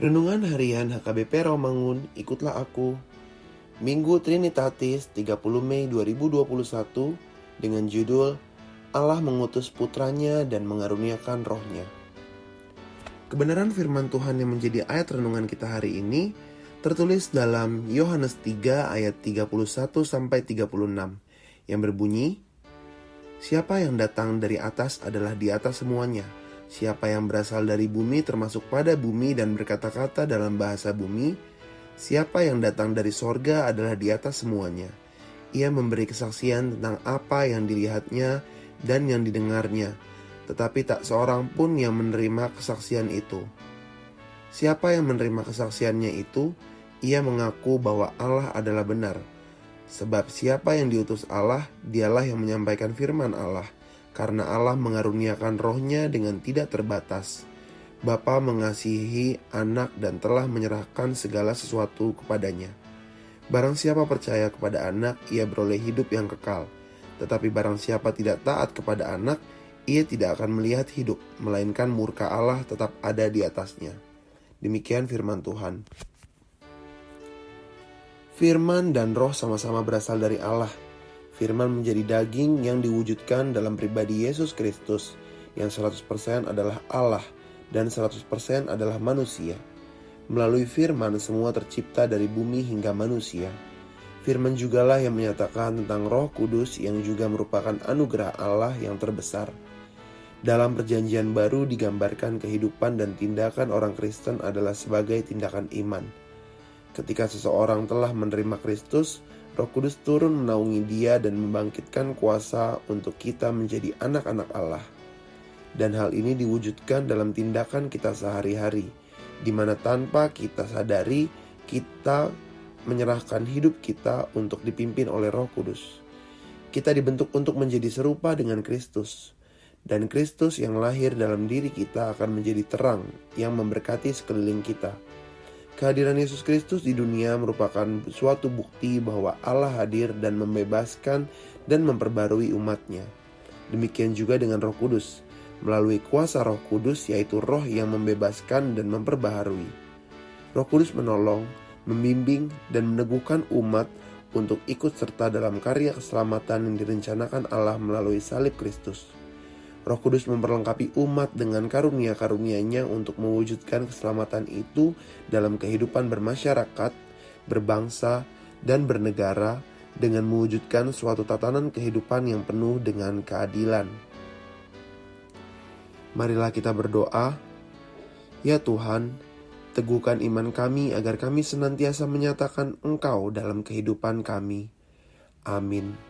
Renungan Harian HKBP Romangun, ikutlah aku. Minggu Trinitatis 30 Mei 2021 dengan judul Allah mengutus putranya dan mengaruniakan rohnya. Kebenaran firman Tuhan yang menjadi ayat renungan kita hari ini tertulis dalam Yohanes 3 ayat 31 sampai 36 yang berbunyi Siapa yang datang dari atas adalah di atas semuanya Siapa yang berasal dari bumi termasuk pada bumi dan berkata-kata dalam bahasa bumi, siapa yang datang dari sorga adalah di atas semuanya. Ia memberi kesaksian tentang apa yang dilihatnya dan yang didengarnya, tetapi tak seorang pun yang menerima kesaksian itu. Siapa yang menerima kesaksiannya itu, ia mengaku bahwa Allah adalah benar. Sebab siapa yang diutus Allah, dialah yang menyampaikan firman Allah karena Allah mengaruniakan rohnya dengan tidak terbatas. Bapa mengasihi anak dan telah menyerahkan segala sesuatu kepadanya. Barang siapa percaya kepada anak, ia beroleh hidup yang kekal. Tetapi barang siapa tidak taat kepada anak, ia tidak akan melihat hidup, melainkan murka Allah tetap ada di atasnya. Demikian firman Tuhan. Firman dan roh sama-sama berasal dari Allah, Firman menjadi daging yang diwujudkan dalam pribadi Yesus Kristus yang 100% adalah Allah dan 100% adalah manusia. Melalui firman semua tercipta dari bumi hingga manusia. Firman jugalah yang menyatakan tentang roh kudus yang juga merupakan anugerah Allah yang terbesar. Dalam perjanjian baru digambarkan kehidupan dan tindakan orang Kristen adalah sebagai tindakan iman. Ketika seseorang telah menerima Kristus, Roh Kudus turun menaungi dia dan membangkitkan kuasa untuk kita menjadi anak-anak Allah. Dan hal ini diwujudkan dalam tindakan kita sehari-hari, di mana tanpa kita sadari, kita menyerahkan hidup kita untuk dipimpin oleh Roh Kudus. Kita dibentuk untuk menjadi serupa dengan Kristus, dan Kristus yang lahir dalam diri kita akan menjadi terang yang memberkati sekeliling kita Kehadiran Yesus Kristus di dunia merupakan suatu bukti bahwa Allah hadir dan membebaskan dan memperbarui umatnya. Demikian juga dengan roh kudus, melalui kuasa roh kudus yaitu roh yang membebaskan dan memperbaharui. Roh kudus menolong, membimbing, dan meneguhkan umat untuk ikut serta dalam karya keselamatan yang direncanakan Allah melalui salib Kristus. Roh Kudus memperlengkapi umat dengan karunia-karunia-Nya untuk mewujudkan keselamatan itu dalam kehidupan bermasyarakat, berbangsa, dan bernegara dengan mewujudkan suatu tatanan kehidupan yang penuh dengan keadilan. Marilah kita berdoa, Ya Tuhan, teguhkan iman kami agar kami senantiasa menyatakan Engkau dalam kehidupan kami. Amin.